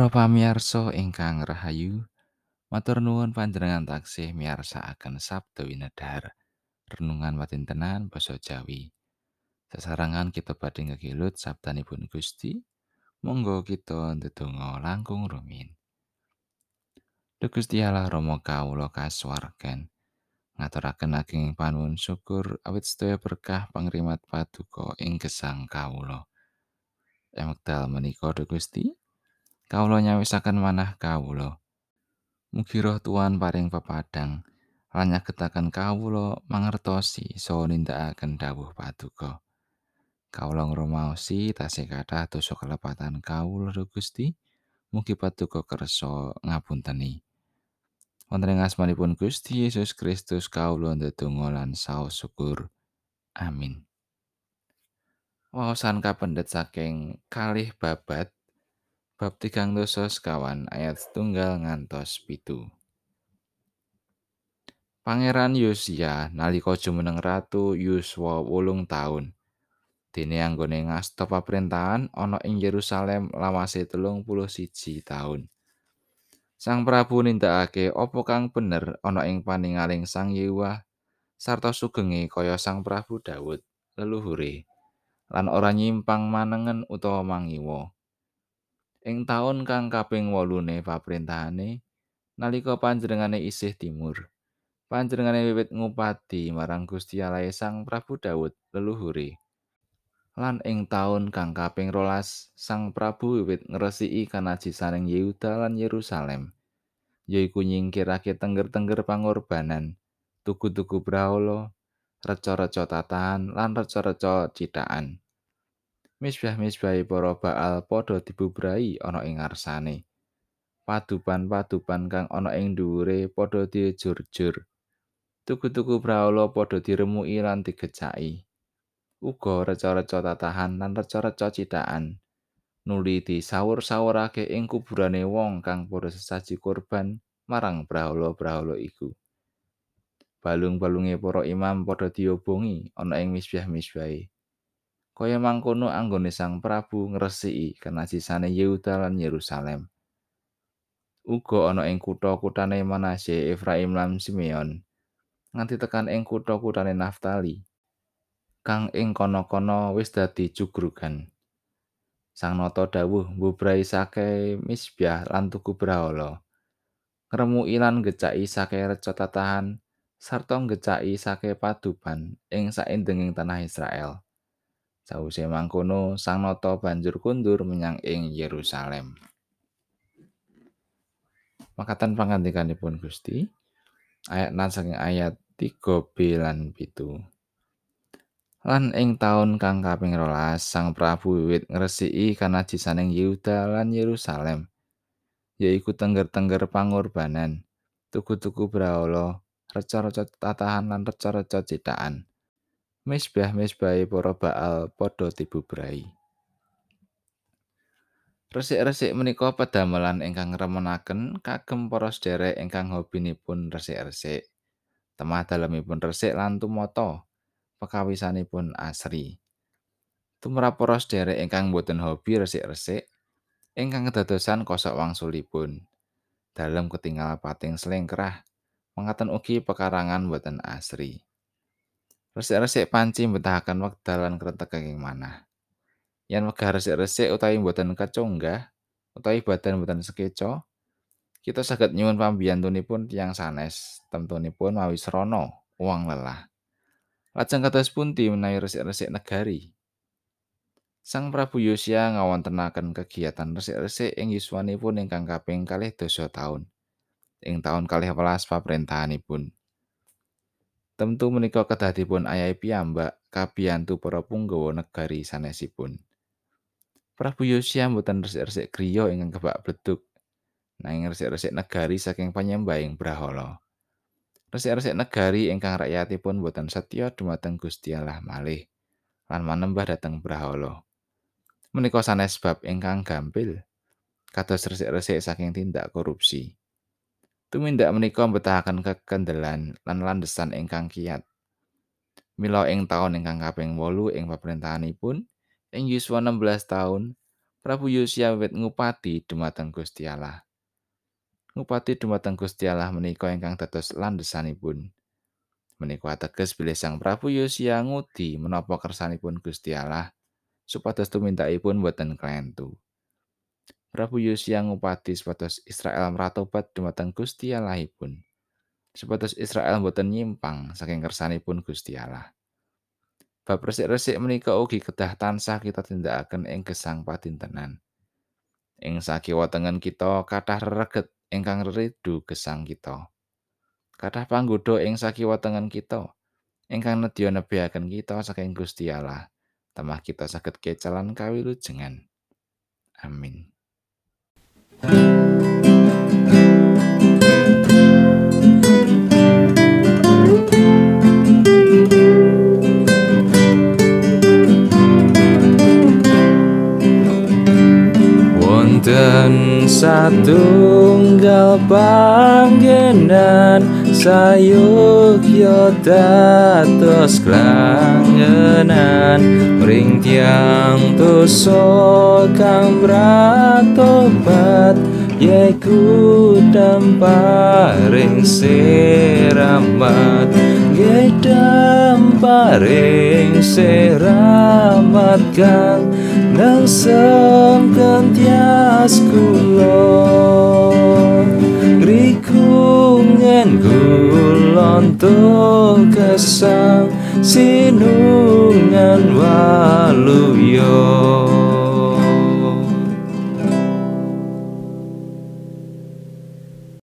Para pamirsa ingkang rahayu, matur nuwun panjenengan taksih miyarsakaken Sabda Winedhar. Renungan watintenan basa Jawi. Sesarangan kita badhe ngegilut sabdanipun Gusti. Monggo kita ndedonga langkung rumin. Duh Gusti Allah Rama kawula kasuwarken. Ngaturaken ageng panuwun syukur awit sedaya berkah pangrimat paduka ing gesang kawula. Wekdal menika Duh Gusti, kawula nyawisaken manah kawula. Mugi roh Tuhan paring pepadang lan nyagetaken kawula mangertosi saha nindakaken dawuh paduka. Kawula ngrumaosi tasih kathah dosa kelepatan kawula Gusti. Mugi paduka kersa ngapunteni. Wonten ing asmanipun Gusti Yesus Kristus kawula ndedonga lan saos syukur. Amin. Wawasan kapendet saking kalih babat bab tigang dosa sekawan ayat setunggal ngantos pitu. Pangeran Yosia nalika jumeneng ratu yuswa wolung taun. Dene anggone ngasta pamrentahan ana ing Yerusalem lawase telung puluh siji taun. Sang Prabu nindakake apa kang bener ana ing paningaling Sang Yehuwa sarta sugenge kaya Sang Prabu Daud leluhure lan ora nyimpang manengen utawa mangiwa. Ing taun kang kaping wolune paprentahane nalika panjenengane isih timur panjenengane wiwit ngupadi marang Gusti Allah Sang Prabu Daud leluhure lan ing taun kang kaping rolas Sang Prabu wiwit ngresiki kanajisaning Yehuda lan Yerusalem yaiku nyingkirake tengger-tengger pangorbanan tugu-tugu brahala reca-reca tatahan lan reca-reca cithakan misbah-misbahi para Baal padha dibubrahi ana ing ngarsane. Padupan-padupan kang ana ing dhuwure padha dijur-jur. Tugu-tugu brahala padha diremuki lan digecaki. Uga reca-reca tatahan lan reca-reca cithakan nuli disawur-sawurake ing kuburane wong kang padha sesaji korban marang brahala-brahala iku. Balung-balunge para imam padha diobongi ana ing misbah-misbahe. Kaya mangkono anggone Sang Prabu ngresiki kanajisane Yehuda lan Yerusalem. Uga ana ing kutha-kuthane Manasye, Efraim lan Simeon, nganti tekan ing kutha-kuthane Naftali, kang ing kono-kono wis dadi jugrugan. Sang nata dawuh mbubrai sake misbah lan tuku brahala. Ngremuki lan gecaki sake reca tatahan sarta gecaki sake padupan ing saindenging tanah Israel. Sawise mangkono, Sang Nata banjur kundur menyang ing Yerusalem. Makatan pangandikanipun Gusti, ayat nan saking ayat 3b lan pitu. Lan ing taun kang kaping rolas, Sang Prabu wiwit ngresiki kanajisaning Yehuda lan Yerusalem, yaiku tengger-tengger pangorbanan, tuku-tuku brahala, reca-reca tatahan lan reca-reca cithakan. misbah-misbahe para Baal padha dibubrai. Resik-resik menika pedamelan ingkang remenaken kagem para sederek ingkang hobinipun resik-resik. Temah dalemipun resik lan tumata pekawisanipun asri. Tumrap para sederek ingkang boten hobi resik-resik, ingkang kedadosan kosok wangsulipun. Dalem ketinggal pating selengkrah, mangkaten ugi pekarangan boten asri. Resik-resik panci mbetahaken wekdal lan kretek ing manah. Yen wegah resik-resik utawi mboten kecunggah utawi badan mboten sekeca, kita saged nyuwun pambiyantunipun tiyang sanes, temtunipun mawi srana uang lelah. Lajeng kados pundi menawi resik-resik negari? Sang Prabu Yosia ngawontenaken kegiatan resik-resik ing yuswanipun ingkang kaping kalih dosa taun. Ing taun kalih welas paprentahanipun. Tentu menika kedah dipun ayahi piyambak kabiyantu para punggawa negari sanesipun. Prabu Yosia mboten resik-resik griya ingkang kebak bleduk, nanging resik-resik negari saking panyembahing brahala. Resik-resik negari ingkang rakyatipun boten setya dumateng Gusti Allah malih lan manembah dhateng brahala. Menika sanes bab ingkang gampil kados resik-resik saking tindak korupsi. Tumindak menika mbetahaken kekendelan lan landesan ingkang kiat. Mila ing taun ingkang kaping 8 ing pamrentahanipun, ing yuswa 16 taun, Prabu Yosia wit ngupati dumateng Gusti Allah. Ngupati dumateng Gusti Allah menika ingkang dados landhesanipun. Menika ateges bilih Sang Prabu Yosia ngudi menapa kersanipun Gusti Allah supados tumindakipun boten klentu. Prabu Yosia ngupati supados Israel meratobat dumateng Gusti Allahipun. Supados Israel boten nyimpang saking kersanipun Gusti Allah. Bab resik-resik menika ugi kedah tansah kita tindakaken ing gesang padintenan. Ing sakiwa tengen kita kathah reget ingkang ridu gesang kita. kathah panggoda ing sakiwa tengen kita ingkang nedya nebihaken kita saking Gusti Allah temah kita saged kecalan kawilujengan amin wonten satunggal panggenan sayukya dados klangenan. Ring tiang dosa kang bratobat yaiku damparing seramat. Damparing seramat kang nang sem kentias kesang sinungan waluyo